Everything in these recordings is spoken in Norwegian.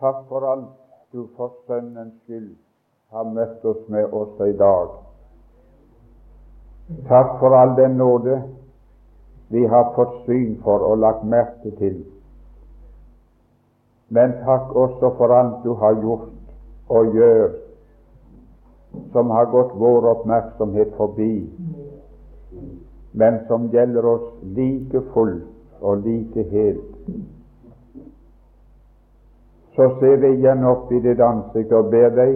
Takk for alt du for Sønnens skyld har møtt oss med også i dag. Takk for all den nåde vi har fått syn for og lagt merke til. Men takk også for alt du har gjort og gjør, som har gått vår oppmerksomhet forbi, men som gjelder oss like fullt og like helt. Så ser vi igjen opp i ditt ansikt og ber deg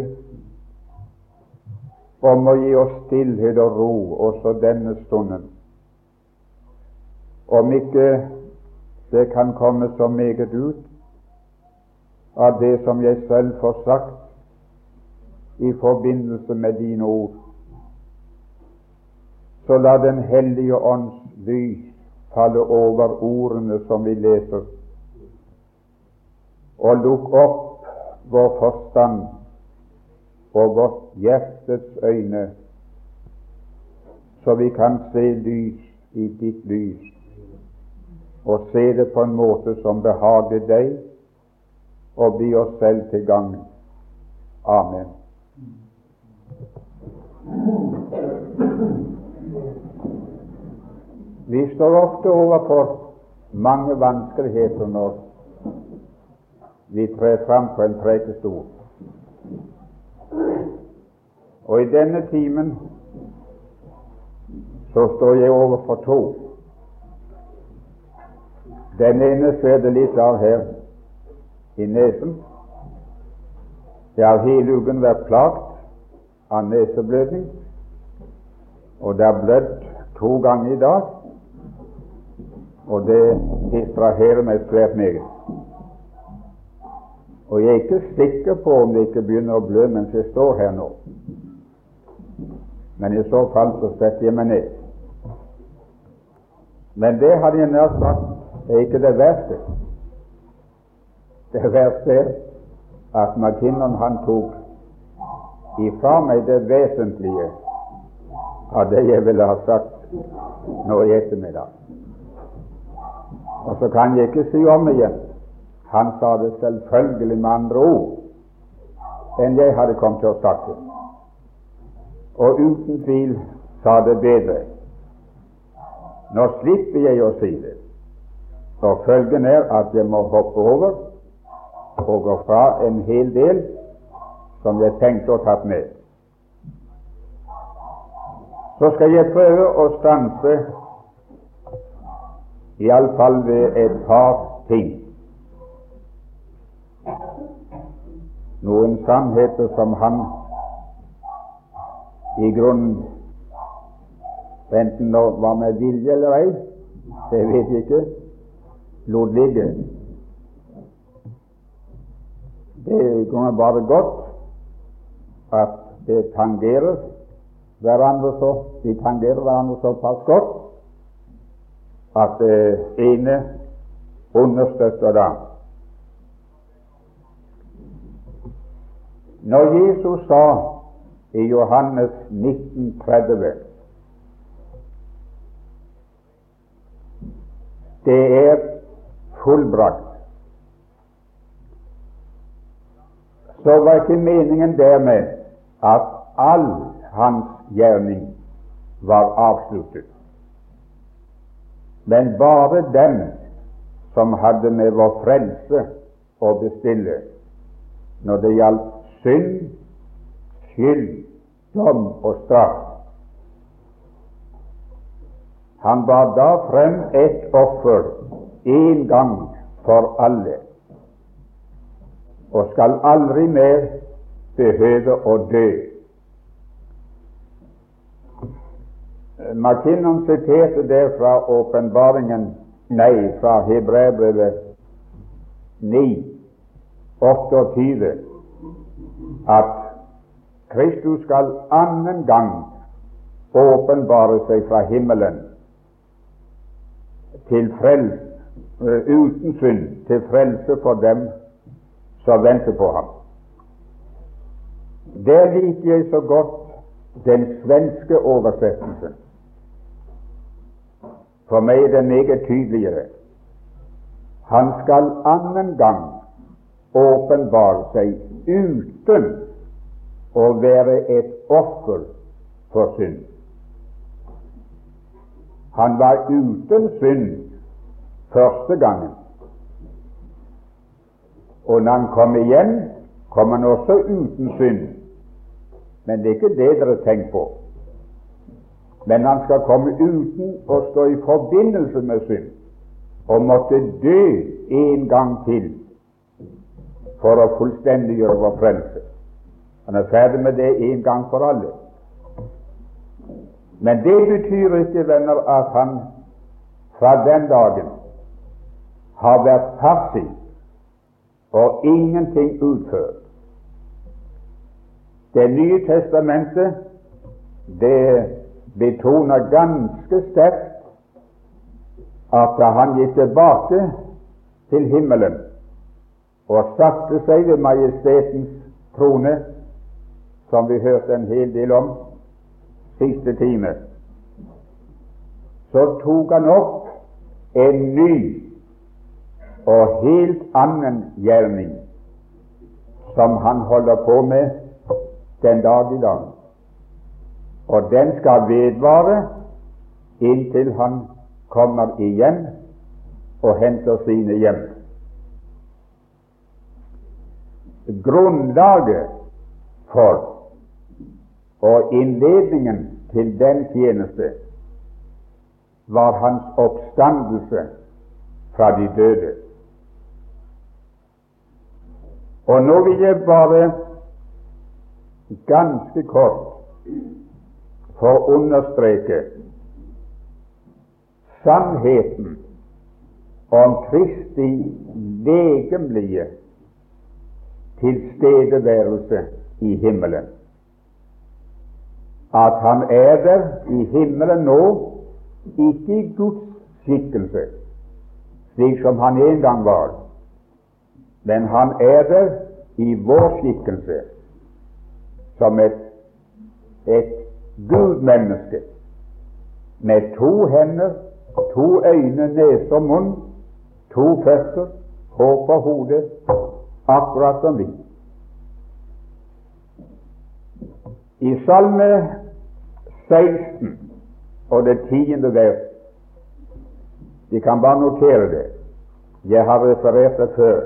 om å gi oss stillhet og ro også denne stunden. Om ikke det kan komme så meget ut av det som jeg selv får sagt i forbindelse med dine ord, så la Den hellige ånds lys falle over ordene som vi leser, og lukk opp vår forstand og vårt hjertets øyne, så vi kan se lys i ditt lys, og se det på en måte som behager deg og bli oss selv til gagn. Amen. Vi står ofte overfor mange vanskeligheter når vi trer fram på en prekestol. Og i denne timen så står jeg overfor to. Den ene ser det litt av her i nesen. Det har hele uken vært plagt av neseblødning, og det har blødd to ganger i dag, og det distraherer meg svært meget. Og jeg er ikke sikker på om det ikke begynner å blø mens jeg står her nå. Men i så fall så setter jeg meg ned. Men det hadde jeg nær sagt er ikke det verste. Det verste er at McKinnon han tok ifra meg det vesentlige av det jeg ville ha sagt nå i ettermiddag. Og så kan jeg ikke si om igjen. Han sa det selvfølgelig med andre ord enn jeg hadde kommet til å sagt det. Og uten tvil sa det bedre. Nå slipper jeg å si det. Og følgen er at jeg må hoppe over og gå fra en hel del som jeg tenkte å tatt med. Så skal jeg prøve å stanse iallfall ved et par ting. Noen sannheter som han i grunnen enten det var med vilje eller ei, det vet jeg ikke, lot ligge. Det kunne bare godt at det tangerer hverandre så de tangerer hverandre såpass godt at det ene understøtter det andre. Når Jesus sa i Johannes 1930 det er fullbrakt så var ikke meningen dermed at all hans gjerning var avsluttet, men bare dem som hadde med vår frelse å bestille når det gjaldt synd, skyld, dom og straff. Han bar da frem et offer en gang for alle og skal aldri mer behøve å dø. McKinnon siterte der fra åpenbaringen nei, fra Hebreabrevet 9, 28, at Kristus skal annen gang åpenbare seg fra himmelen til frels, uten synd, til frelse for dem som venter på ham. Der liker jeg så godt den svenske oversettelsen. For meg er det meget tydeligere. Han skal annen gang åpenbare seg uten å være et offer for synd. Han var uten synd første gangen. Og når han kom igjen, kom han også uten synd. Men det er ikke det dere tenker på. Men han skal komme uten å stå i forbindelse med synd og måtte dø en gang til for å fullstendiggjøre vår frelse. Han er ferdig med det en gang for alle. Men det betyr ikke, venner, at han fra den dagen har vært passiv og ingenting utført. Det nye testamentet det betoner ganske sterkt at da han gikk tilbake til himmelen og satte seg ved majestetens trone, som vi hørte en hel del om siste time, så tok han opp en ny og helt annen gjerning som han holder på med den dag i dag. Og den skal vedvare inntil han kommer igjen og henter sine hjem. Grunnlaget for og innledningen til den tjeneste var hans oppstandelse fra de døde. Og nå vil jeg bare ganske kort få understreke sannheten om Kristi legemlige tilstedeværelse i himmelen. At han er der i himmelen nå, ikke i Guds skikkelse, slik som han en gang var, men han er der i vår skikkelse, som et, et Gud-menneske, med to hender to øyne, nese og munn, to føtter, hår på hodet, akkurat som vi. I Salme 16 og det tiende vers De kan bare notere det. Jeg har referert det før.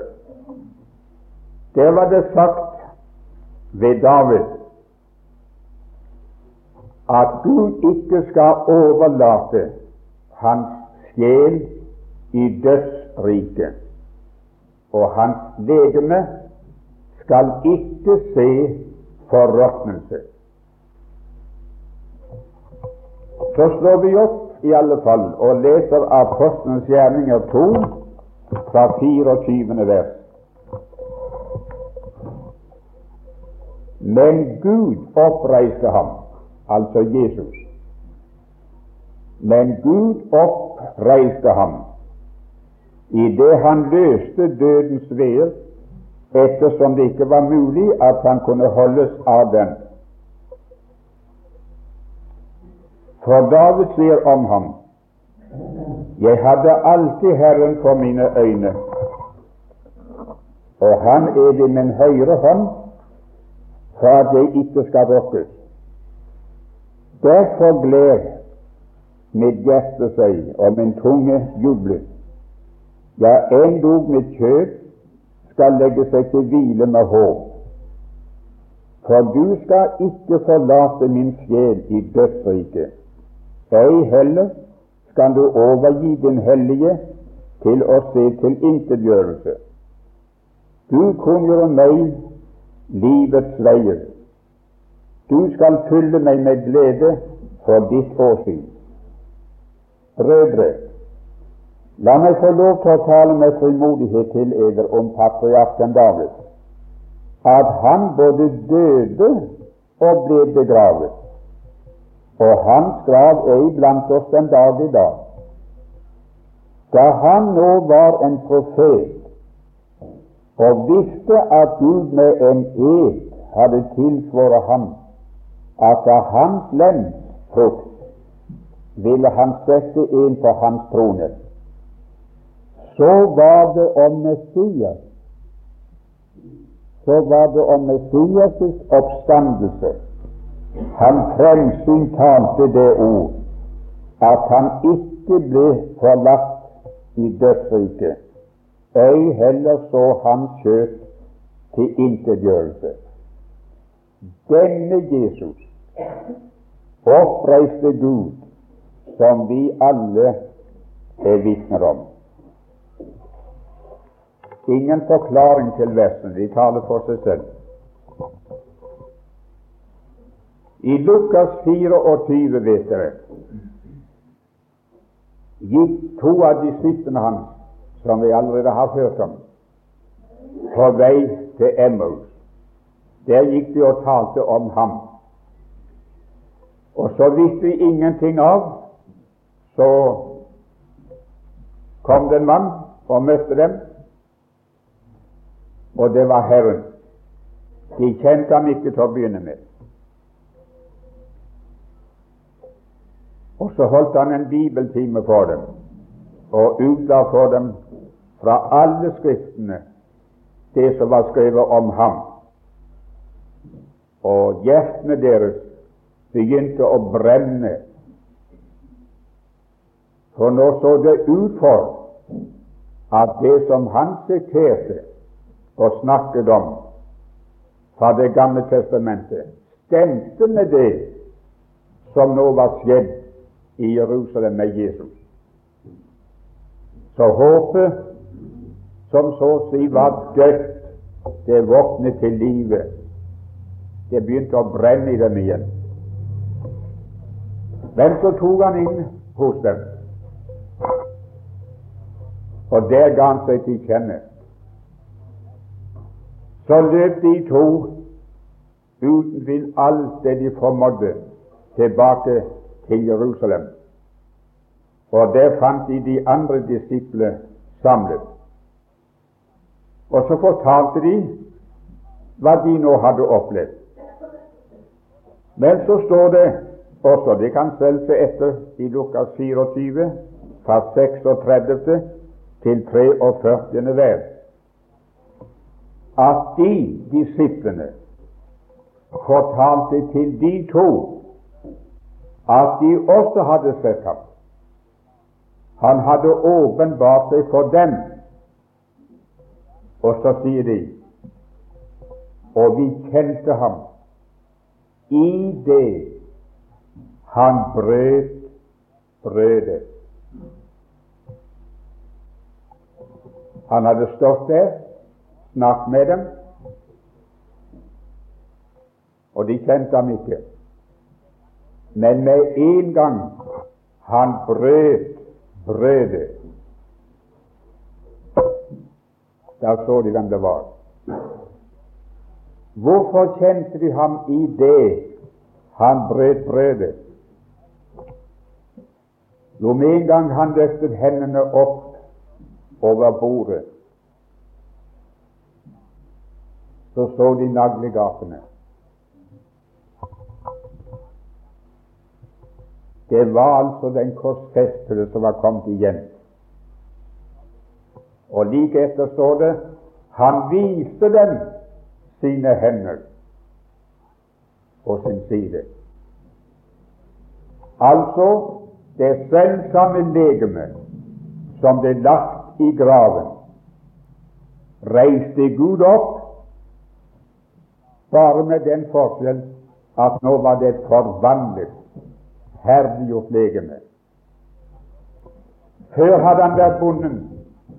Der var det sagt ved David at Gud ikke skal overlate hans sjel i dødsriket, og hans legeme skal ikke se forråtnelse. Så slår vi opp i alle fall og leser Apostelens gjerninger 2 fra 24. vers. Men Gud oppreiste ham, altså Jesus, men Gud oppreiste ham idet han løste dødens veer, ettersom det ikke var mulig at han kunne holdes av den. For David sier om ham Jeg hadde alltid Herren for mine øyne, og Han er ved min høyre hånd for at jeg ikke skal rokkes. Derfor gled mitt hjerte seg, og min tunge jublet. Ja, endog mitt kjøp skal legge seg til hvile med håp. For du skal ikke forlate min sjel i dødsriket, ei heller skal du overgi din hellige til å se til intetgjørelse. Du kunngjør meg livets veier. Du skal fylle meg med glede for ditt åsyn. Brødre, la meg få lov til å tale med frimodighet til eder om patriarken David, at han både døde og ble begravet, og hans grav er iblant oss den dag i dag. Da han nå var en profet og visste at Gud med en ed hadde tilsvoret ham at av hans lønns frukt ville han sette en på hans trone. Så var det om Messias så var det om Messias' oppstandelse. Han fremsynt talte det ord at han ikke ble forlatt i dødsriket, ei heller så hans kjøtt til intetgjørelse. Denne Jesus oppreiste Gud, som vi alle er vitner om. Ingen forklaring til versene, de taler for seg selv. I Lukas 24, vet dere, gikk to av disiplene hans, som vi allerede har hørt om, på vei til Emmaus. Der gikk de og talte om ham. Og så visste vi ingenting av, så kom det en mann og møtte dem og det var Herren. De kjente ham ikke til å begynne med. Og så holdt han en bibeltime for dem og utla for dem fra alle skriftene det som var skrevet om ham. Og hjertene deres begynte å brenne. For nå så det ut for at det som han siterte, og snakket om fra Det gamle testamentet, stemte med det som nå var skjedd i Jerusalem med Jesus. Så håpet som så å si var dødt, det våknet til live. Det begynte å brenne i dem igjen. Men så tok han inn hos dem, og der ga han seg til kjenne. Så løp de to uten tvil alt det de formådde, tilbake til Jerusalem. Og der fant de de andre disiplene samlet. Og så fortalte de hva de nå hadde opplevd. Men så står det også, det kan selv se etter i Lukas 24, fra 36. til 43. vers, at de disiplene fortalte til de to at de også hadde sett ham. Han hadde åpenbart seg for dem. Og så sier de og vi kjente ham i det han brøt brødet. Han hadde stått der Snakk med dem. Og de kjente ham ikke. Men med en gang han brøt brødet, da så de hvem det var. Hvorfor kjente de ham i det han brøt brødet? Jo, med en gang han løftet hendene opp over bordet, så så de naglegapene. Det var altså den korsfestede som var kommet igjen. Og like etter står det han viste dem sine hender og sin side. Altså det selvsamme legeme som ble lagt i graven, reiste Gud opp bare med den forskjell at nå var det et forvandlet, herliggjort legeme. Før hadde han vært bonden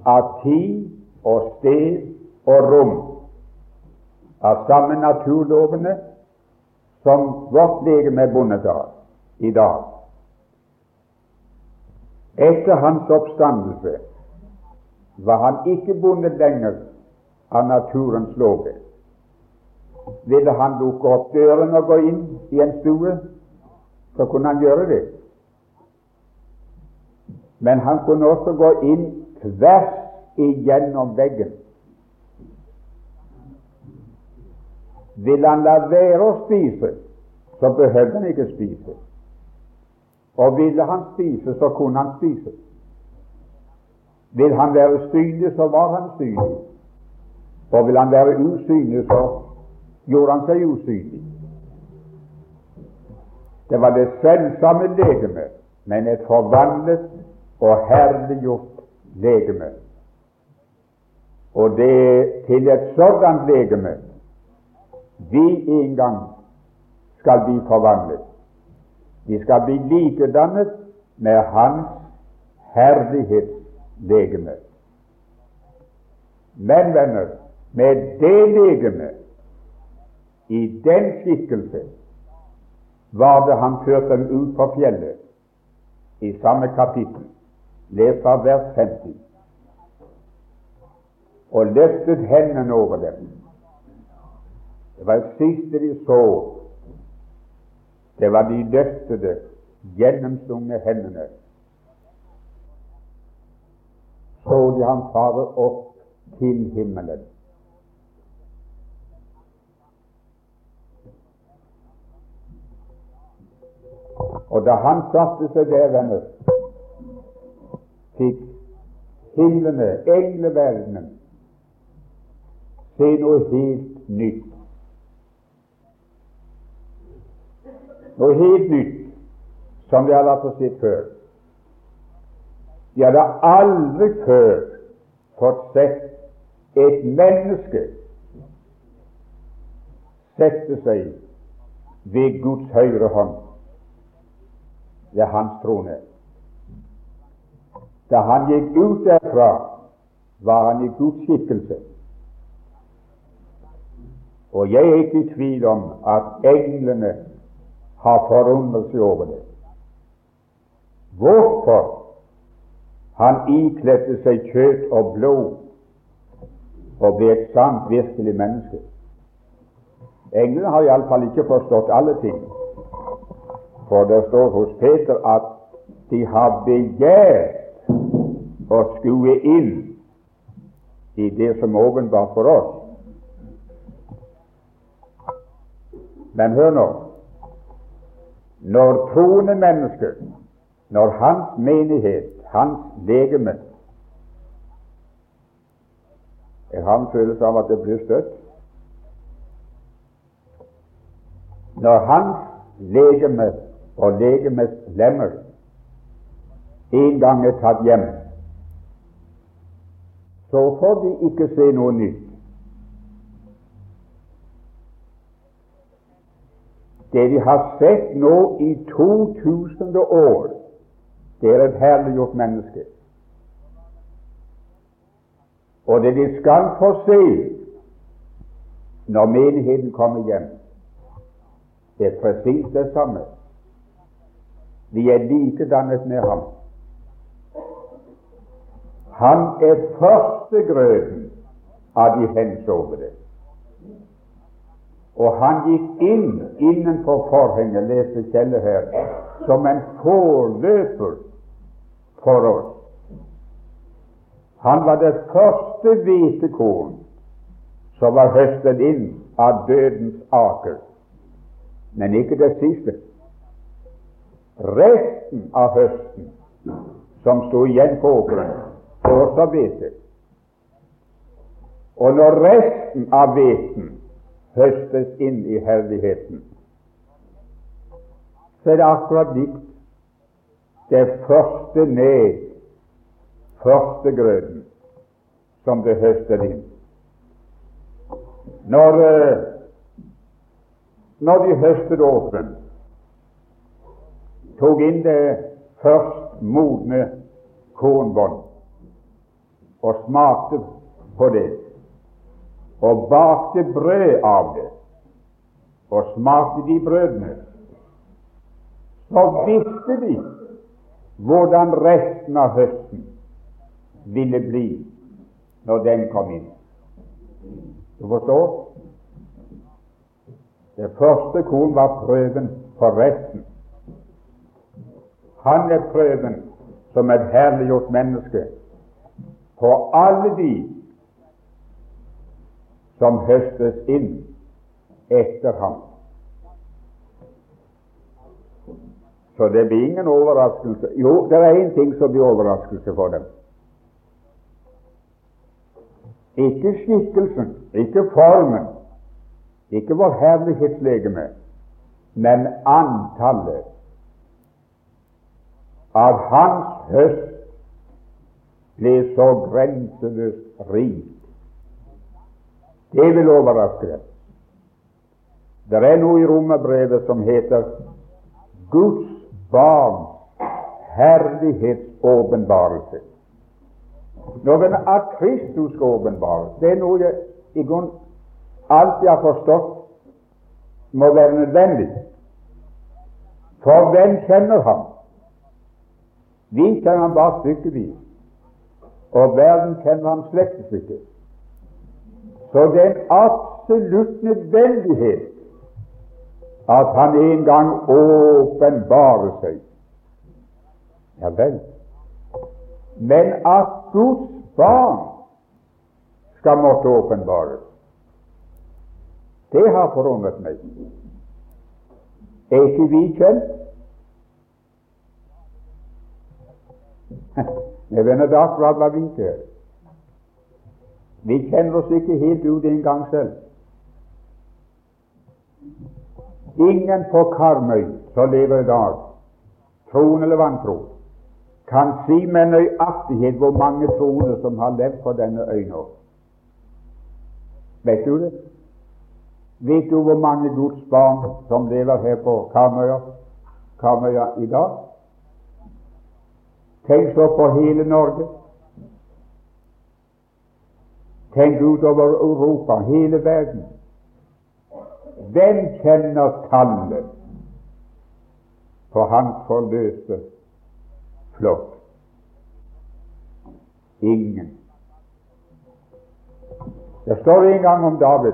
av tid og sted og rom, av samme naturlovene som vårt legeme er bundet av i dag. Etter hans oppstandelse var han ikke bundet lenger av naturens lover. Ville han lukke opp døren og gå inn i en stue, så kunne han gjøre det. Men han kunne også gå inn tvers igjennom veggen. Ville han la være å spise, så behøvde han ikke spise. Og ville han spise, så kunne han spise. Vil han være synlig, så var han synlig. Og vil han være usynlig, så gjorde han seg usynlig. Det var det selvsamme legeme, men et forvandlet og herliggjort legeme. Og det til et sådant legeme vi en gang skal bli forvandlet. Vi skal bli likedannet med Hans herlighetslegeme. Men, venner, med det legeme, i den skikkelse, var det han førte dem ut på fjellet i samme kapittel. Les fra vers 50. Og løftet hendene over dem. Det var det siste de så. Det var de løftede, gjennomstungne hendene. Så de ham fare opp til himmelen. Og da han satte seg der, venner, fikk himlene, engleverdenen, se noe helt nytt. Noe helt nytt som de hadde fått sett før. De hadde aldri før fått sett et menneske sette seg ved Guds høyre hånd ved hans trone. Da han gikk ut derfra, var han i Guds skikkelse. Og jeg er ikke i tvil om at englene har forundret seg over det. Hvorfor han ikledte seg kjøtt og blod og ble et sant, virkelig menneske. Englene har iallfall ikke forstått alle ting. For det står hos Peter at de har begjært å skue inn i det som åpenbart for oss. Men hør nå. Når troende mennesker, når hans menighet, hans legeme Jeg har en følelse av at det blir støtt. Når hans legeme og legemets lemmer en gang er tatt hjem, så får de ikke se noe nytt. Det de har sett nå i 2000 år, det er et herliggjort menneske. Og det de skal få se når menigheten kommer hjem, det er presis det samme. Vi er likedannet med ham. Han er førstegrøden av de hensovne. Og han gikk inn innenfor forhenget, leste Kjelle her, som en forløper for oss. Han var det første hvetekorn som var høstet inn av dødens aker, men ikke det siste resten av høsten som sto igjen på åkeren, også hvete. Og når resten av hveten høstes inn i herligheten, så er det akkurat likt det første ned, første grøten, som det høster inn. Når, eh, når de høstet åkeren, tok inn det først modne kornbånd og smakte på det, og bakte brød av det, og smakte de brødene, så visste de hvordan resten av høsten ville bli når den kom inn. Du forstår? Det første korn var prøven for resten. Han er prøven som et herliggjort menneske på alle de som høstes inn etter ham. Så det blir ingen overraskelse. Jo, det er én ting som blir overraskelse for dem. Ikke skikkelsen, ikke formen, ikke vår herlighetslegeme, men antallet av hans høst ble så grenseløst rik. Det vil overraske deg. Det er noe i romerbrevet som heter Guds barns herlighetsåpenbarelse. Noen av Kristus åpenbares. Det er noe jeg i grunnen alltid har forstått må være nødvendig. For hvem kjenner ham? Vi kjenner ham bare stykkevis, og verden kjenner ham slett ikke. Så det er en absolutt nødvendighet at han en gang åpenbarer seg. Ja vel. Men at Guds barn skal måtte åpenbares, det har forundret meg. Er ikke vi kjent? Jeg vet akkurat hva vi gjør. Vi kjenner oss ikke helt ut engang selv. Ingen på Karmøy som lever i dag, troen eller vantro, kan si med nøyaktighet hvor mange troende som har levd på denne øya. Vet du det? Vet du hvor mange Guds barn som lever her på Karmøya, Karmøya i dag? Tenk så på hele Norge. Tenk utover Europa, hele verden. Hvem kjenner tallet på hans forløste flokk? Ingen. Det står en gang om David.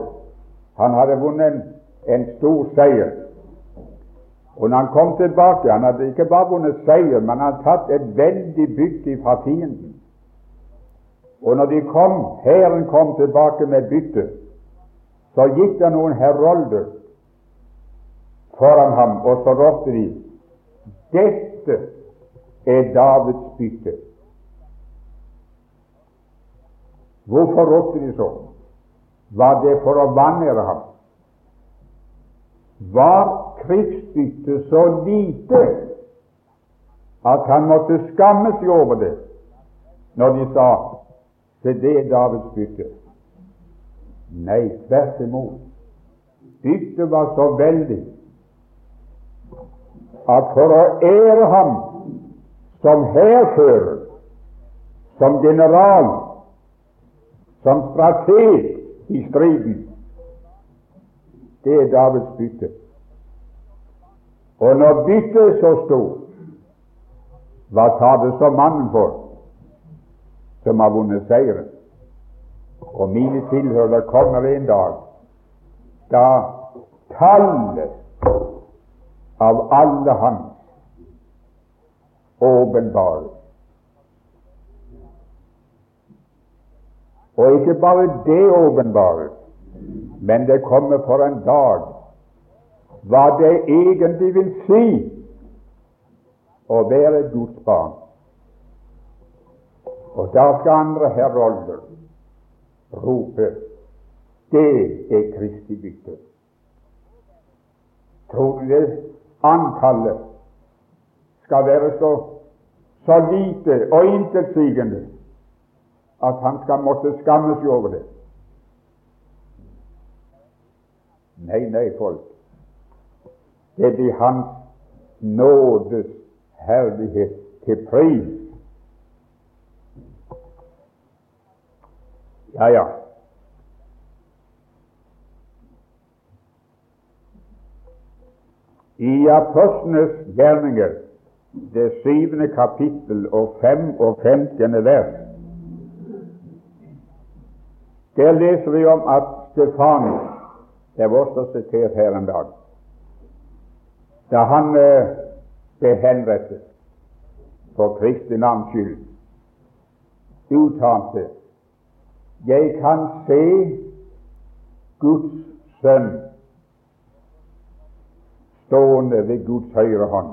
Han hadde vunnet en, stor seier. Og når han kom tilbake Han hadde ikke bare vunnet seier, men han hadde tatt et veldig bytte fra fienden. Og når de kom, hæren kom tilbake med byttet, så gikk det noen herolder foran ham, og så ropte de dette er Davids bytte. Hvorfor ropte de så? Var det for å vanære ham? Var krigsbyttet så lite at han måtte skamme seg over det når de sa se det er Davids bytte? Nei, tvert imot. Byttet var så veldig at for å ære ham som hærfører, som general, som strateg i striden Det er Davids bytte. Og når byttet er så stort, hva tar det så mannen for som har vunnet seieren? Og mine tilhørere kommer en dag da tallet av alle hans åpenbares. Og ikke bare det åpenbares, men det kommer for en dag hva det egentlig vil si å være Guds barn. Og da skal andre herolder rope det er Kristi bytte. Tror du det antallet skal være så, så lite og intetsigende at han skal måtte skamme seg over det? Nei, nei, folk. Det blir Hans nådes herlighet til pris. Ja, ja. I Apostlenes gjerninger, det syvende kapittel og fem og femtiende vers, der leser vi om at Stefanus Det var også sitert her en dag. Da han eh, ble henrettet for Kristi navns skyld, uttalte Jeg kan se Guds sønn stående ved Guds høyre hånd.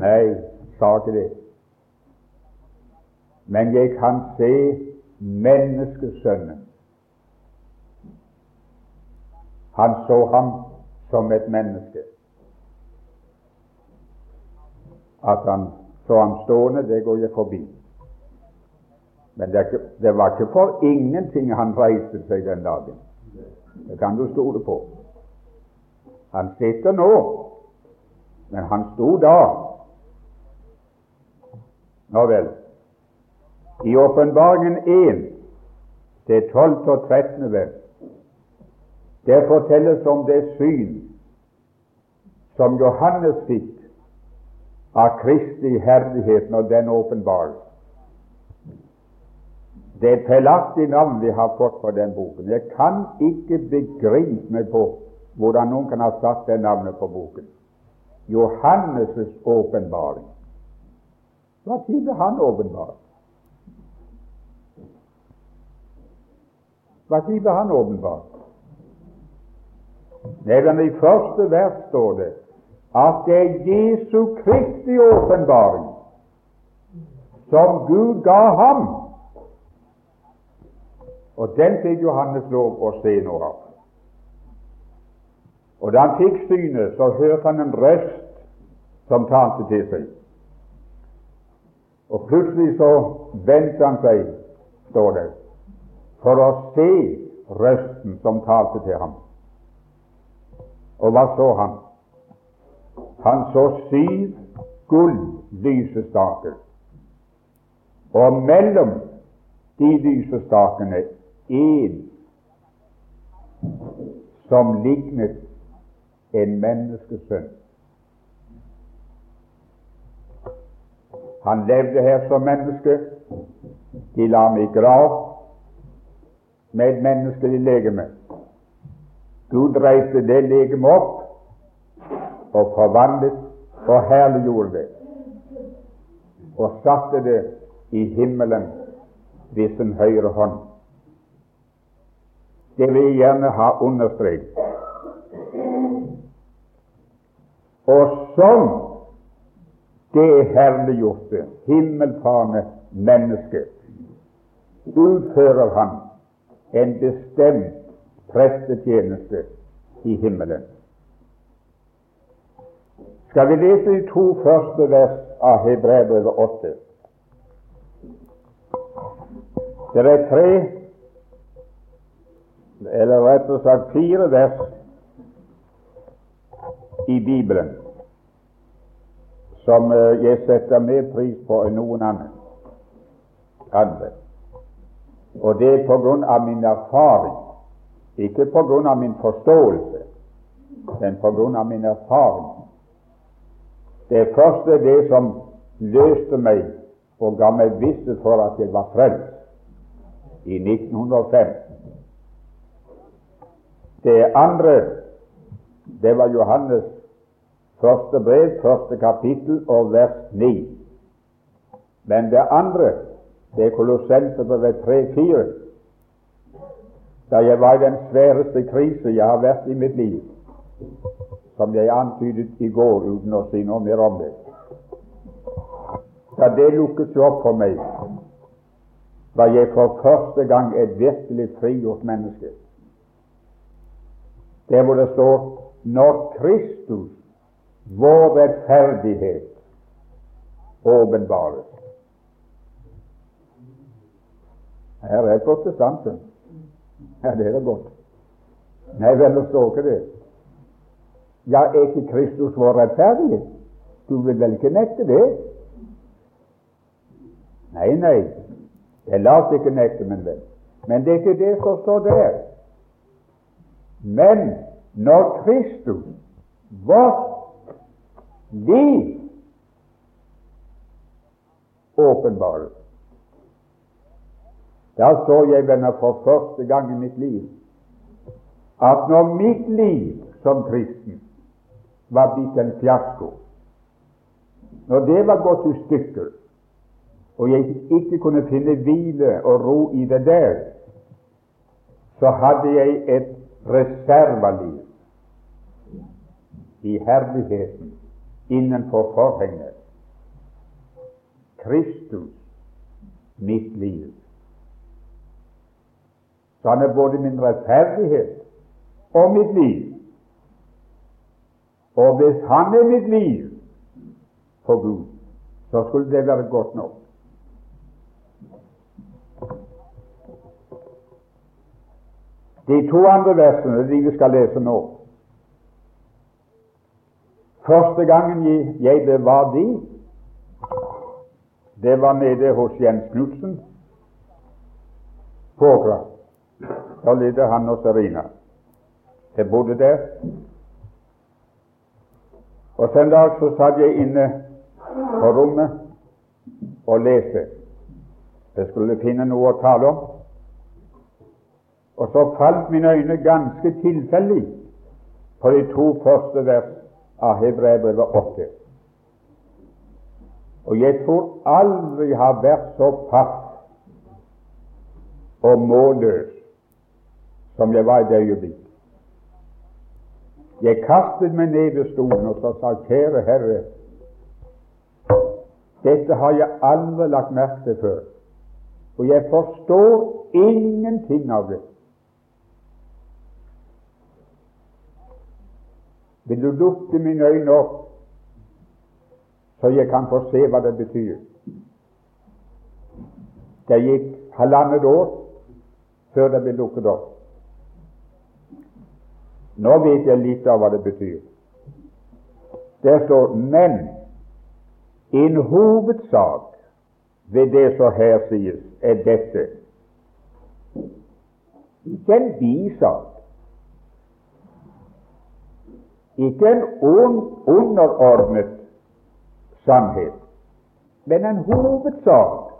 Nei, sa ikke det. men jeg kan se menneskesønnen. Han så ham som et menneske. At han så ham stående, det går jeg forbi. Men det, det var ikke for ingenting han reiste seg den dagen. Det kan du stole på. Han sitter nå, men han sto da. Nå vel. I Åpenbaringen 1, det 12. og 13. vers, det fortelles om det syn som Johannes fikk av Kristi herlighet når den åpenbares. Det er et feilaktig navn vi har fått på den boken. Jeg kan ikke begripe meg på hvordan noen kan ha satt det navnet på boken. Johannes' åpenbaring. Hva tid ble han åpenbart? Hva tid ble han åpenbart? Nedan i første vers står det at det er Jesu Kristi åpenbaring som Gud ga ham. Og den fikk Johannes lov å se noe av. Og da han fikk synet, så hørte han en røst som talte til seg. Og plutselig så vendte han seg, står det, for å se røsten som talte til ham. Og hva så han? Han så syv gull-lysestaker, og mellom de lysestakene én som lignet en menneskesønn. Han levde her som menneske. De la ham i grav med et menneskelig legeme. Gud reiste det legemet opp og forvandlet og herliggjorde det, og satte det i himmelen ved sin høyre hånd. Det vil jeg gjerne ha understreket. Og som det herliggjorte, himmelfarne mennesket utfører han en bestemt prestetjeneste i himmelen. Skal vi lese de to første vers av Hebrevet 8? Det er tre, eller rett og sagt fire vers i Bibelen som eh, jeg setter mer pris på enn noen annen. andre. Og det er på grunn av min erfaring ikke på grunn av min forståelse, men på grunn av min erfaring. Det første er det som løste meg og ga meg visshet for at jeg var frelst i 1905. Det andre, det var Johannes første brev, første kapittel og vers 9. Men det andre, det er Kolossenserbrevet 3-4 da jeg var i den sværeste krise jeg har vært i mitt liv, som jeg antydet i går uten å si noe mer om det. Da det lukket seg opp for meg, var jeg for første gang et virkelig frigjort menneske. Der hvor det står 'Når Kristus, vår rettferdighet, åpenbares'. Her er protestanten. Ja, det er da godt. Nei vel, det står ikke det. Ja, er ikke Kristus vår rettferdige? Du vil vel ikke nekte det? Nei, nei, jeg lar oss ikke nekte, men vel. Men det er ikke det som står der. Men når Kristus, vårt liv, åpenbares da så jeg, venner, for første gang i mitt liv at når mitt liv som kristen var blitt en fiasko, når det var gått i stykker, og jeg ikke kunne finne hvile og ro i det der, så hadde jeg et reservaliv i herligheten innenfor forhenget. Kristus mitt liv. Så han er både min rettferdighet og mitt liv. Og hvis han er mitt liv for Gud, så skulle det være godt nok. De to andre versene, de vi skal lese nå Første gangen jeg ble var de, det var nede hos Jens Knutsen på Åkra. Da levde han og Serina. Jeg bodde der. Og så en dag så satt jeg inne på rommet og leste. Jeg skulle finne noe å tale om. Og så falt mine øyne ganske tilfeldig på de to første vers av Hebreerbrevet 8. Og jeg tror aldri har vært så fast og målløs som jeg var i det øyeblikk. Jeg kastet meg ned ved stolen og sa kjære Herre, dette har jeg aldri lagt merke til før, og jeg forstår ingenting av det. Vil du lukke mine øyne opp, så jeg kan få se hva det betyr? Det gikk halvannet år før det ble lukket opp. Nå vet jeg litt av hva det betyr. Der står 'men'. En hovedsak ved det som her sies, er dette. Ikke en bisak, ikke en underordnet sannhet, men en hovedsak.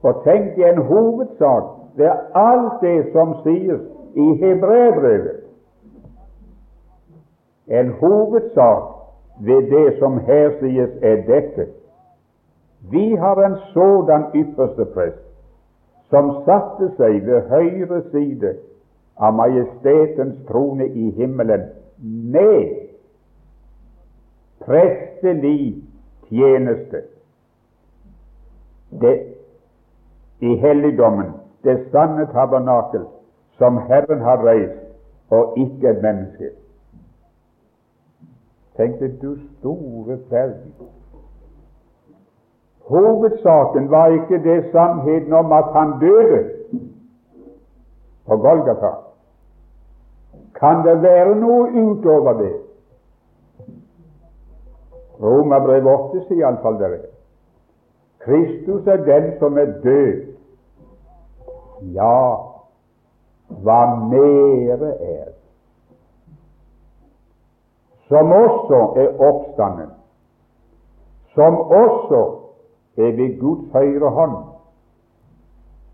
For tenk deg en hovedsak ved alt det som sies i Hebreabrevet. En hovedsak ved det som her sies, er dette. Vi har en sådan ypperste prest som satte seg ved høyre side av majestetens trone i himmelen med prestelig tjeneste det, i helligdommen, det sanne tabernakel som Herren har reist, og ikke et menneske. Tenk deg, du store verden. Hovedsaken var ikke det sannheten om at han døde på Golgata. Kan det være noe utover det? Romerbrev 8 sier iallfall det. Kristus er den som er død. Ja, hva mere er som også er oppstanden, som også er ved Guds høyre hånd,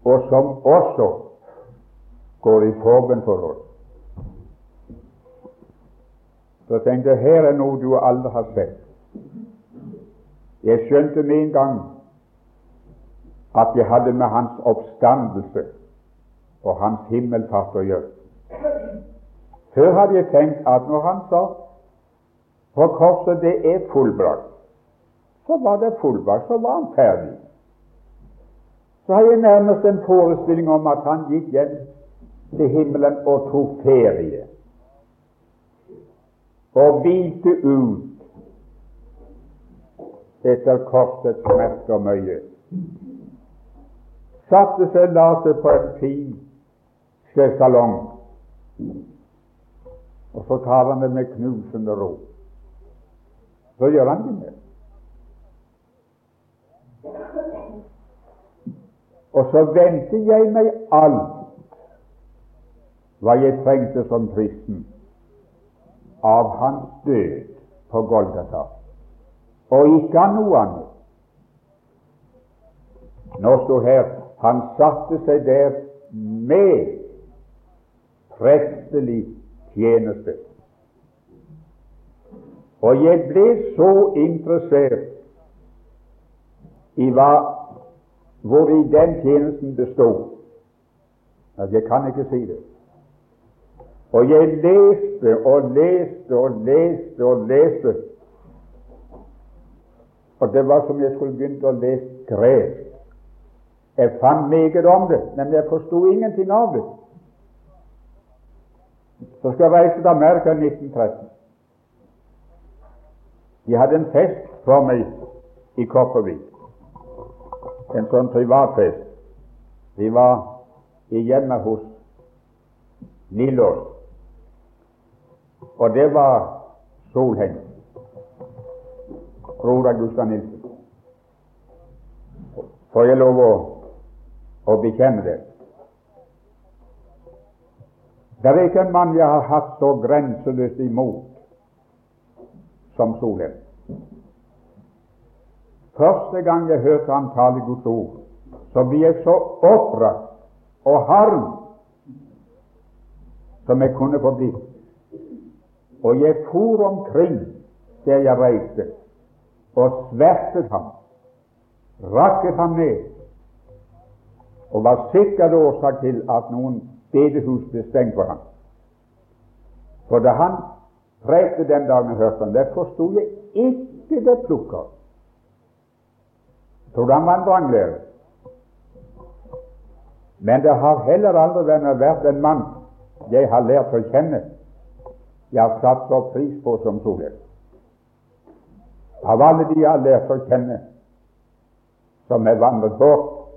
og som også går i forbønn for oss. Så tenkte jeg her er noe du aldri har sett. Jeg skjønte med en gang at jeg hadde med hans oppstandelse og hans himmelfart å gjøre. Før hadde jeg tenkt at når han sa på korset det er fullbrakt, så var det fullbrakt, så var han ferdig. Så har jeg nærmest en forestilling om at han gikk hjem til himmelen og tok ferie og hvilte ut etter korsets smerte og møye. Satte seg, la på en fin sjøsalong. og så tar han det med knusende ro. Så gjør han det med. Og så venter jeg meg alt hva jeg trengte som kristen av hans død på Golgata, og ikke av noe annet. Nå sto her han satte seg der med prestelig tjeneste. Og jeg ble så interessert i hva hvor i den tjenesten bestod, at jeg kan ikke si det. Og jeg leste og leste og leste og leste. Og det var som jeg skulle begynt å lese gresk. Jeg fant meget om det, men jeg forsto ingenting av det. Så skal jeg reise til Amerika i 1913. De hadde en fest for meg i Kopervik. En sånn privatfest. Vi var i hjemmet hos Nilås. Og det var Solheim. Frode Gustav Nilsen. Får jeg lov å, å bekjenne det? Det er ikke en mann jeg har hatt så grenseløst imot som solen. Første gang jeg hørte han tale Guds ord, så ble jeg så opprørt og harm som jeg kunne få blitt. Og jeg for omkring der jeg reiste, og svertet ham, rakket ham ned, og var sikkert årsak til at noen bedehus ble stengt for ham. For da han prekte den dagen jeg hørte han, der forsto jeg ikke det plukker. Trodde han var en vranglærer. Men det har heller aldri vært en mann jeg har lært å kjenne jeg har satt så pris på som Solheim. Av alle de jeg har lært å kjenne som er vandret bort,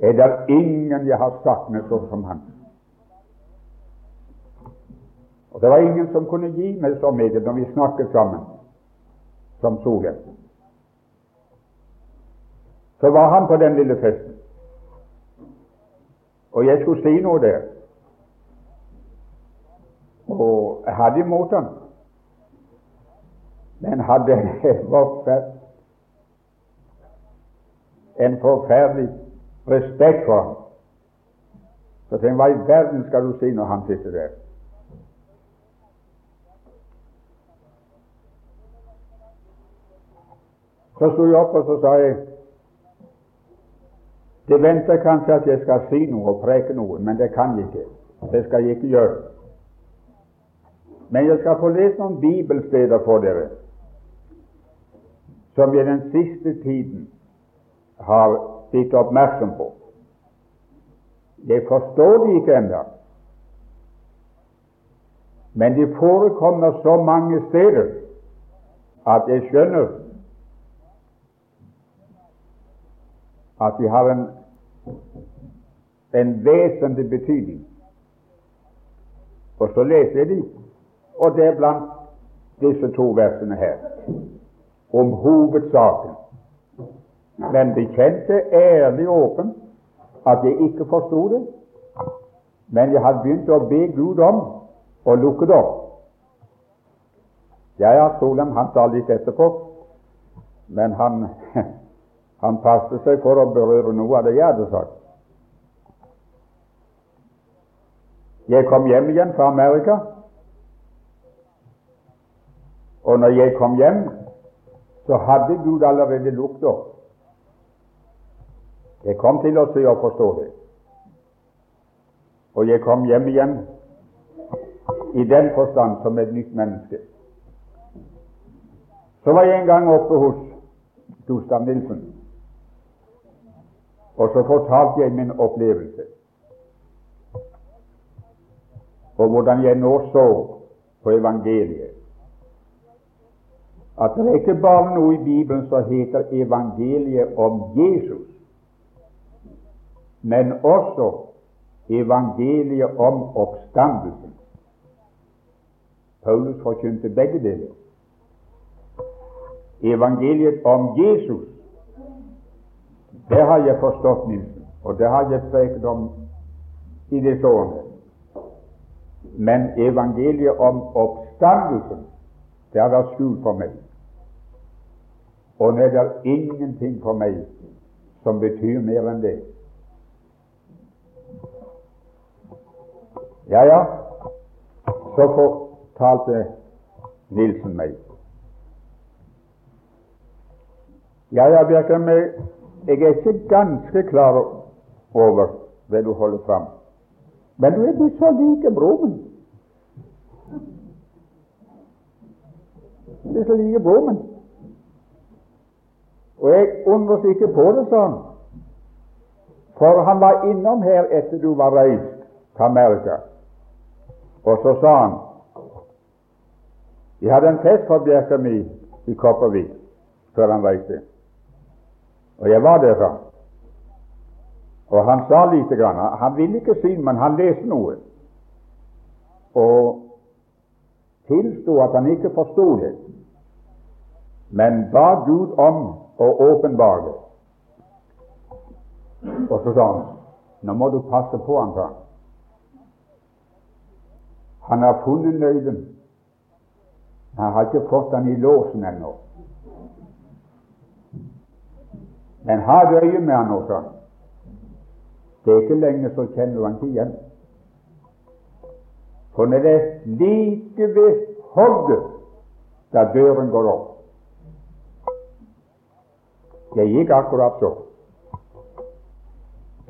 er det ingen jeg har savnet så som han. Og det var ingen som kunne gi meg så meget når vi snakket sammen, som Solheim. Så var han på den lille festen, og jeg skulle si noe der. Og jeg hadde imot ham, men hadde en forferdelig respekt for ham. Så tenkte hva i verden skal du si når han sitter der? Så sto jeg opp og så sa jeg Det venter kanskje at jeg skal si noe og preke noe, men det kan jeg ikke. Det skal jeg ikke gjøre. Men jeg skal få lese noen bibelsteder for dere som jeg den siste tiden har blitt oppmerksom på. Jeg forstår de ikke ennå, men de forekommer så mange steder at jeg skjønner at de har en, en vesentlig betydning. Og så leser jeg de, og det er blant disse to versene her om hovedsaken. Men bekjente ærlig åpen at jeg ikke forsto det, men jeg hadde begynt å be Gud om å lukke det opp. Jeg har Solheim han sa litt etterpå, men han Han passet seg for å berøre noe av det jeg hadde sagt. Jeg kom hjem igjen fra Amerika, og når jeg kom hjem, så hadde Gud allerede lukket. Jeg kom til å se og forstå det. Og jeg kom hjem igjen i den forstand som et nytt menneske. Så var jeg en gang oppe hos Gustav Nilsen. Og så fortalte jeg min opplevelse, og hvordan jeg nå så på evangeliet. At det er ikke bare noe i Bibelen som heter evangeliet om Jesus, men også evangeliet om oppstandelsen. Paulus forkynte begge deler. Evangeliet om Jesus det har jeg forstått, Nilsen, og det har jeg preket om i disse årene. Men evangeliet om oppstandelsen, det har vært skjult for meg. Og nå er det ingenting for meg som betyr mer enn det. Ja, ja, så fortalte Nilsen meg. Ja, ja, meg jeg er ikke ganske klar over hva du holder fram, men du er blitt så like broren. Du er så like broren. Og jeg undres ikke på det, han. For han var innom her etter du var reist til Amerika, og så sa han Vi hadde en fest for bjerka mi i Kopervik før han reiste. Og jeg var der. Og han sa lite grann. Han ville ikke si men han leste noe. Og tilsto at han ikke forsto det, men ba Gud om å åpenbare det. Og så sa han nå må du passe på han, sa han. Han har funnet nøkkelen. Han har ikke fått den i låsen ennå. Men ha du øye med han også. Det er ikke lenge så kjenner han ikke igjen. For når det er like ved hogget da døren går opp Det gikk akkurat så.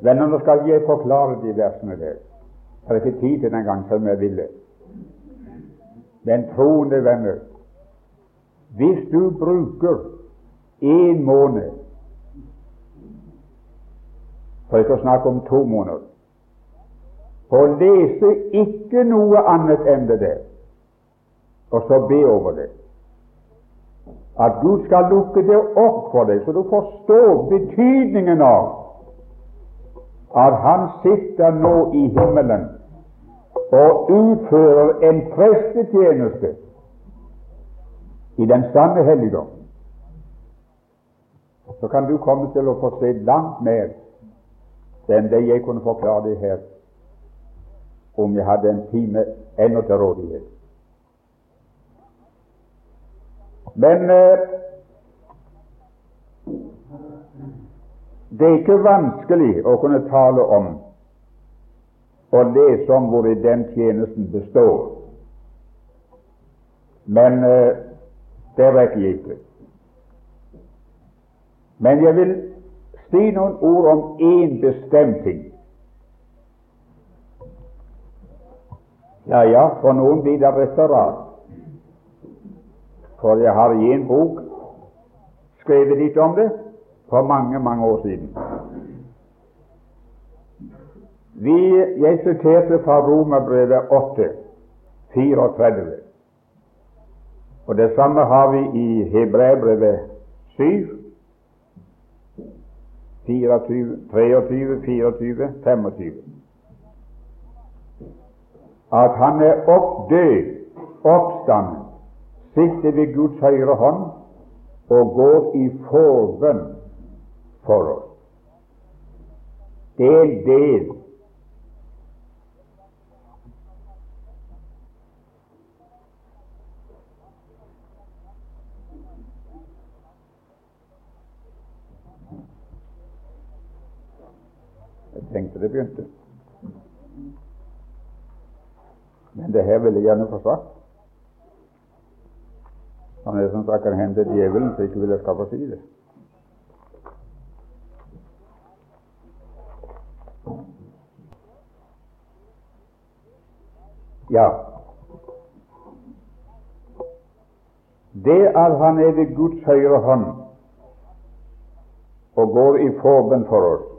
Venner, nå skal jeg forklare de versene der. Jeg har ikke tid til den gang som jeg ville. Men troende venner, hvis du bruker en måned for ikke å snakke om to måneder. For å lese ikke noe annet enn det der, og så be over det. At Gud skal lukke det opp for deg, så du forstår betydningen av at Han sitter nå i himmelen og utfører en prestetjeneste i den sanne helligdom. Så kan du komme til å få se langt mer enn vei jeg kunne forklare det her om jeg hadde en time ennå til rådighet. Men eh, det er ikke vanskelig å kunne tale om og lese om hvor den tjenesten består. Men eh, det rekker jeg ikke. Men jeg vil si noen ord om én bestemt ting. Ja, ja, for noen blir det referat. For jeg har i en bok skrevet litt om det for mange, mange år siden. Vi, jeg siterte fra Romerbrevet 8, 34. Og det samme har vi i Hebreabrevet 7, 24, 23, 24, 25. At han er oppdød, oppstanden, sitter ved Guds høyre hånd og går i forbønn for oss. Del, tenkte det begynte. Men det her vil jeg gjerne få sagt. Han er som sagt kan hende djevelen så ikke vil jeg skal få det. Ja, det at han er ved Guds høyre hånd og går i forbønn for oss,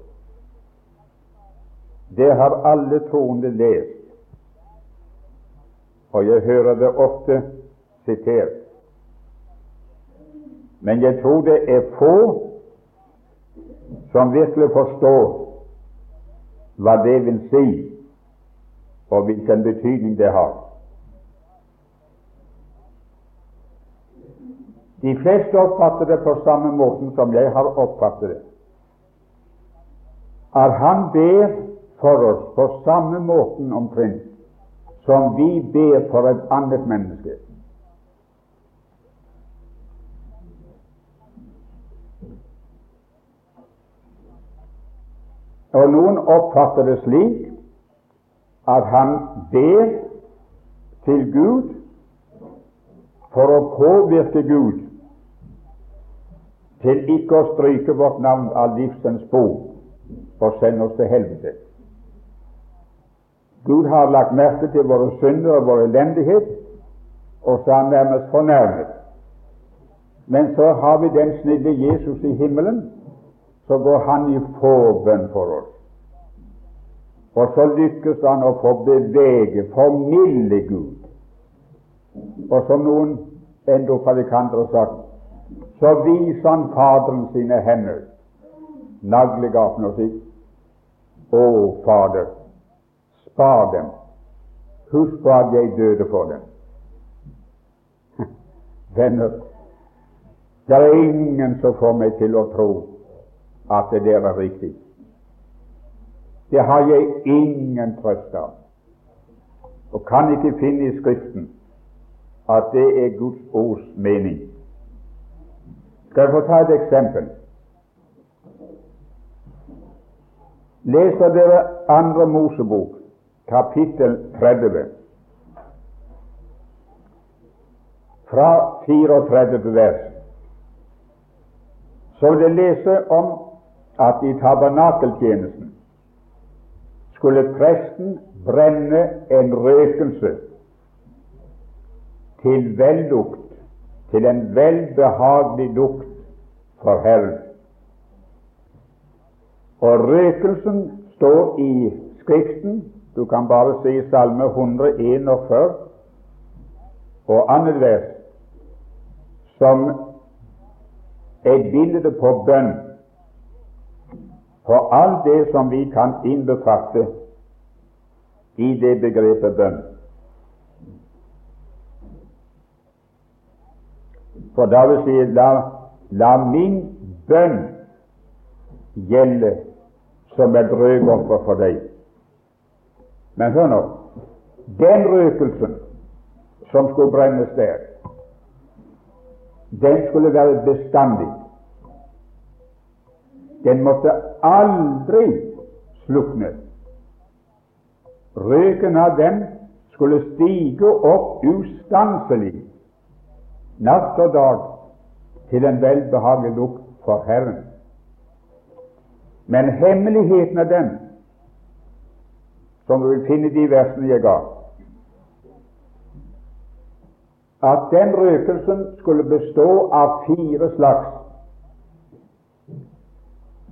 det har alle troende lest, og jeg hører det ofte sitert. Men jeg tror det er få som virkelig forstår hva det vil si, og hvilken betydning det har. De fleste oppfatter det på samme måten som jeg har oppfattet det. At han ber for oss på samme måten omtrent som vi ber for et annet menneske. Og noen oppfatter det slik at han ber til Gud for å påvirke Gud til ikke å stryke vårt navn av livsens bok og sende oss til helvete. Gud har lagt merke til våre synder og vår elendighet, og så er han nærmest fornærmet. Men så har vi den snille Jesus i himmelen, så går han i forbønn for oss. Og så lykkes han å få bevege, formilde Gud. Og som noen enda predikanter har sagt, så viser han Faderen sine hender, naglegapen, og sier Å, Fader, spar dem. Husk på at jeg døde for dem. Venner, det er ingen som får meg til å tro at det der er riktig. Det har jeg ingen trøst av, og kan ikke finne i Skriften at det er Guds ords mening. Skal jeg få ta et eksempel? Leser dere Andre Mosebok, kapittel 30, fra 34 vers, så vil jeg lese om at i tabernakeltjenesten skulle presten brenne en røkelse til vellukt, til en velbehagelig lukt for Herren. Og røkelsen står i Skriften. Du kan bare si Salme 141 og annet vers som et bilde på bønn for alt det som vi kan innbefatte i det begrepet bønn. For David sier la, la min bønn gjelde som et røkoffer for deg. Men hør nå den røkelsen som skulle brennes der, den skulle være bestandig. Den måtte aldri slukne. Røken av den skulle stige opp ustanselig natt og dag til en velbehagelig lukt for Herren. Men hemmeligheten av den, som du vil finne de versene jeg ga, at den røkelsen skulle bestå av fire slags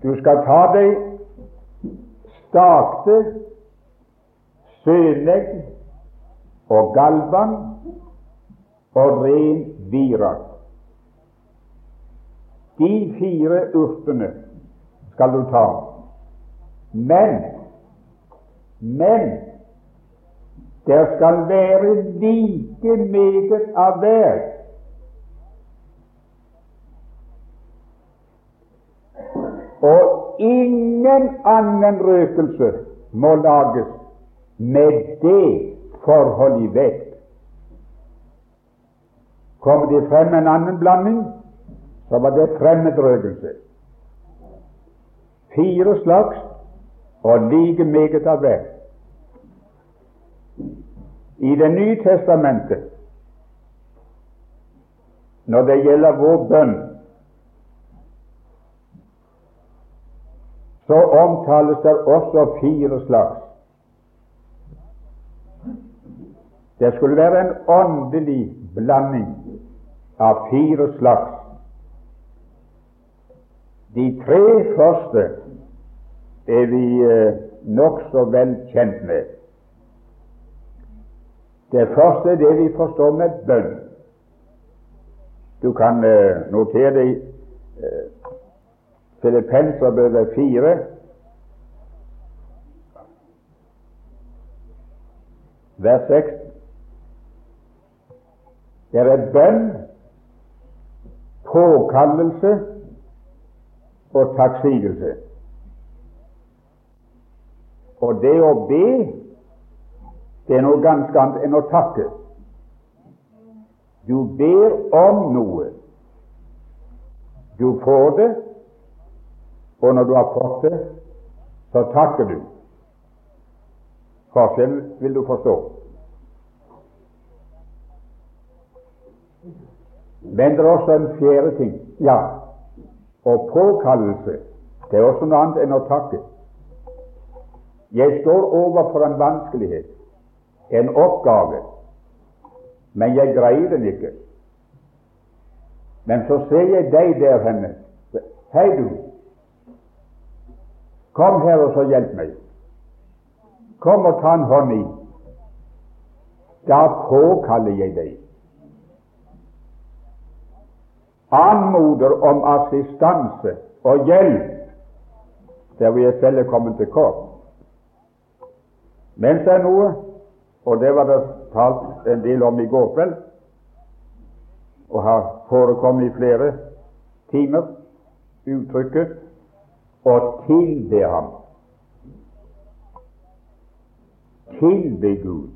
du skal ta deg stakte sønegg og galvan og ren virak. De fire urtene skal du ta. Men men det skal være like meget av hver Og ingen annen røkelse må lages med det forhold i vekt. Kommer det frem en annen blanding, så var det fremmedrøkelse. Fire slags og like meget av hver. I Det nye testamentet, når det gjelder vår bønn, så omtales det også fire slags. Det skulle være en åndelig blanding av fire slags. De tre første er vi eh, nokså vel kjent med. Det første er det vi forstår med bønn. Du kan eh, notere det i Filippenserbrevet 4, vers 6. Det er bønn, påkallelse og takksigelse. Og det å be, det er noe ganske annet enn å takke. Du ber om noe. Du får det, og når du har fått det, så takker du. Forskjellen vil du forstå. Men det er også en fjerde ting. Ja, og påkallelse det er også noe annet enn å takke. Jeg står overfor en vanskelighet, en oppgave, men jeg greier den ikke. Men så ser jeg deg der henne. Hei, du, Kom her og så hjelp meg. Kom og ta en hånd i. Da påkaller jeg deg. Anmoder om assistanse og hjelp der hvor jeg selv er kommet til kort. Men det er noe, og det var det talt en del om i går kveld, og har forekommet i flere timer, uttrykket 'å tilbe ham'. Tilbe Gud.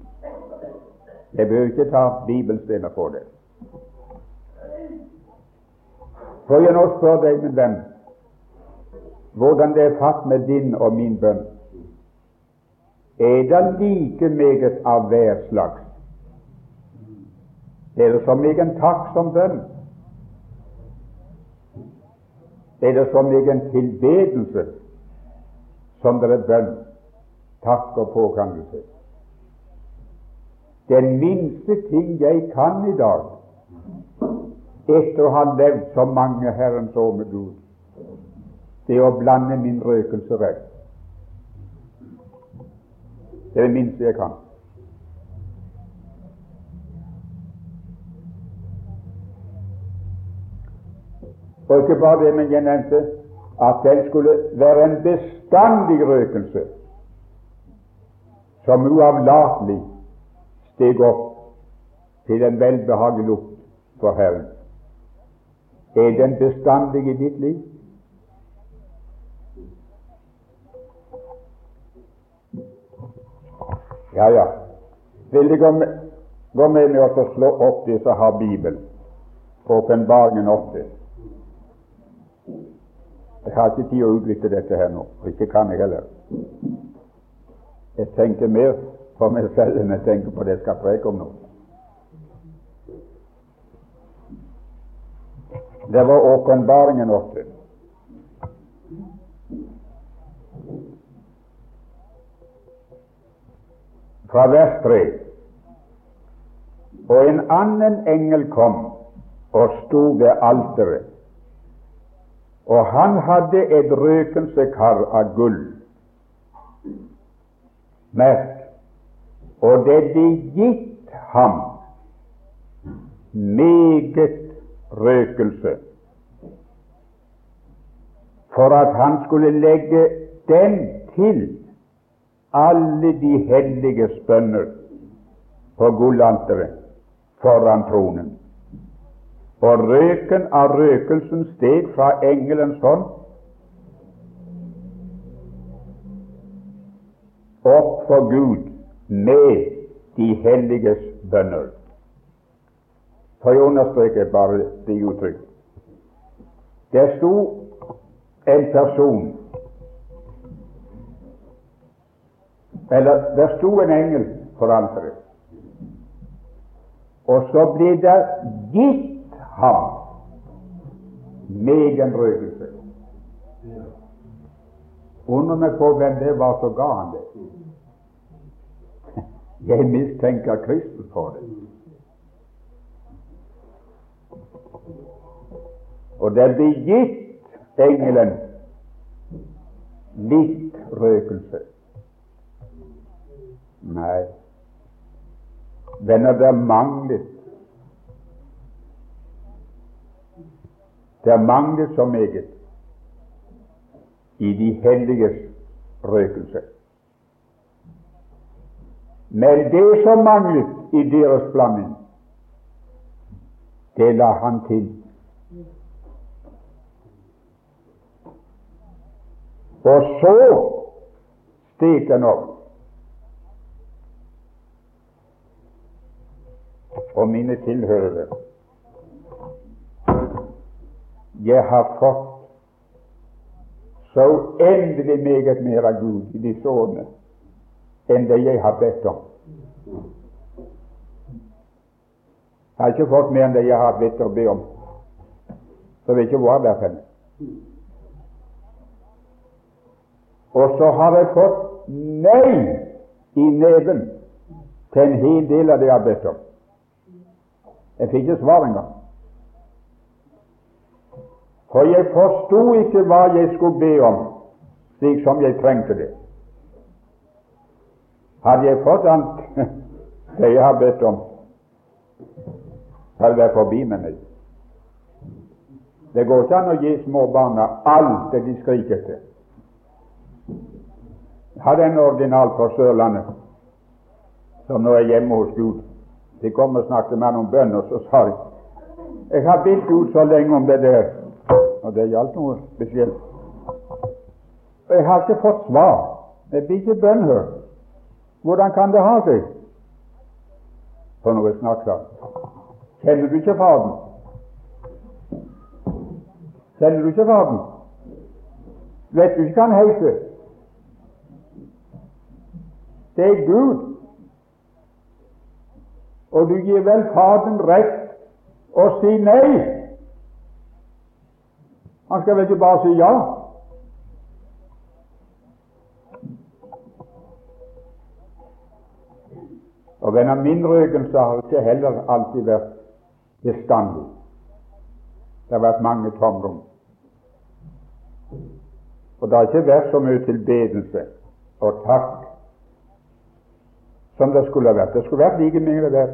Jeg bør ikke ta bibelstener på det. Får jeg nå spørre deg, min venn, hvordan det er fatt med din og min bønn? Er det like meget av hver slags? Er det så meget en takk som bønn? Er det så meget en tilbedelse som det er bønn, takk og påkallelse? Den minste ting jeg kan i dag, etter å ha levd så mange Herrens år med Gud, det er å blande min røkelse rett. Det er det minste jeg kan. Og ikke bare det, men jeg nevnte at den skulle være en bestandig røkelse som uavlatelig steg opp til en velbehagelig lukt for Herren. Er den bestandig i ditt liv? Ja, ja. Vil De gå med, gå med meg og slå opp det som har Bibelen, på Åpenbaringen 8? Jeg har ikke tid å utvikle dette her nå, og ikke kan jeg heller. Jeg tenker mer på meg selv enn jeg tenker på det jeg skal preke om nå. Det var åpenbaringen 8. fra vers 3. Og en annen engel kom og sto ved alteret, og han hadde et røkelsekar av gull. Merk, og det ble gitt ham meget røkelse for at han skulle legge den til alle de helliges bønner på gullanteret foran tronen. Og røken av røkelsen steg fra engelens hånd opp for Gud med de helliges bønner. For jeg understreker bare det uttrykket. Det sto en person Eller der sto en engel for alteret. Og så ble det gitt ham med en røkelse. Undrer meg på hvem det var som ga han det. Jeg mistenker Kristus for det. Og det ble gitt engelen litt røkelse. Nei, venner, det manglet Det manglet så meget i de helliges røkelse. Men det som manglet i deres blanding, det la han til. Og så steg den opp og mine tilhørere. Jeg har fått så uendelig meget mer av Gud i disse årene enn det jeg har bedt om. Jeg har ikke fått mer enn det jeg har bedt å be om. Så vet ikke hvor der er hen. Og så har jeg fått nei i neven til en hel del av det jeg har bedt om. Jeg fikk ikke svar engang. For jeg forsto ikke hva jeg skulle be om, slik som jeg trengte det. Hadde jeg fått alt det jeg har bedt om, hadde det vært forbi med meg. Det går ikke an å gi småbarna alt det de skriker etter. Jeg hadde en ordinal på Sørlandet som nå er hjemme hos Gud. De kom og snakket med bønn, og så sa de jeg har bedt Gud så lenge om det der, og det gjaldt noe spesielt. Og jeg har ikke fått svar. Jeg blir ikke bønnhørt. Hvordan kan det ha seg? For noe snakk, da. Kjenner du ikke Faderen? Kjenner du ikke Faderen? Vet du ikke hva han heter? Det er Gud. Og du gir vel Faderen rett å si nei? Han skal vel ikke bare si ja? Og venner, min så har ikke heller alltid vært bestandig. Det har vært mange tomrom. Og det har ikke vært så mye tilbedelse og takk som det skulle ha vært. Det skulle vært like mye der.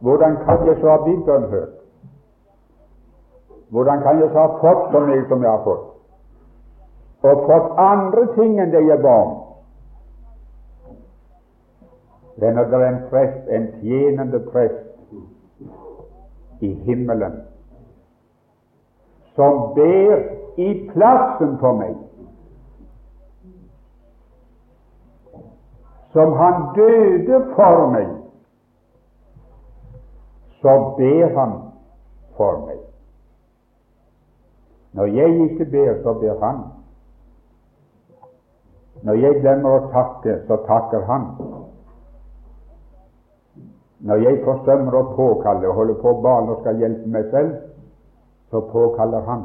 Hvordan kan jeg så ha blitt bønnhørt? Hvordan kan jeg så ha fått så mye som jeg har fått? Og fått andre ting enn det jeg ba om? Det er er en prest, en tjenende prest i himmelen, som ber i plassen for meg, som han døde for meg, så ber han for meg. Når jeg ikke ber, så ber han. Når jeg glemmer å takke, så takker han. Når jeg forsømmer å påkalle og holder på bale og skal hjelpe meg selv, så påkaller Han.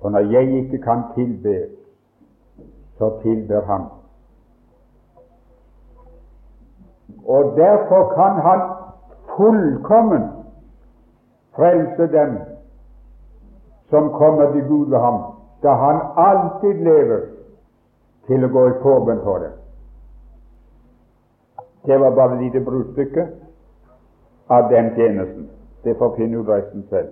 Og når jeg ikke kan tilbe, så tilber Han. Og derfor kan Han fullkommen frelse dem som kommer til Gud ved ham, da Han alltid lever til å gå i forbønn for dem. Det var bare et lite bruddstykke av den tjenesten. Det får finne ut resten selv.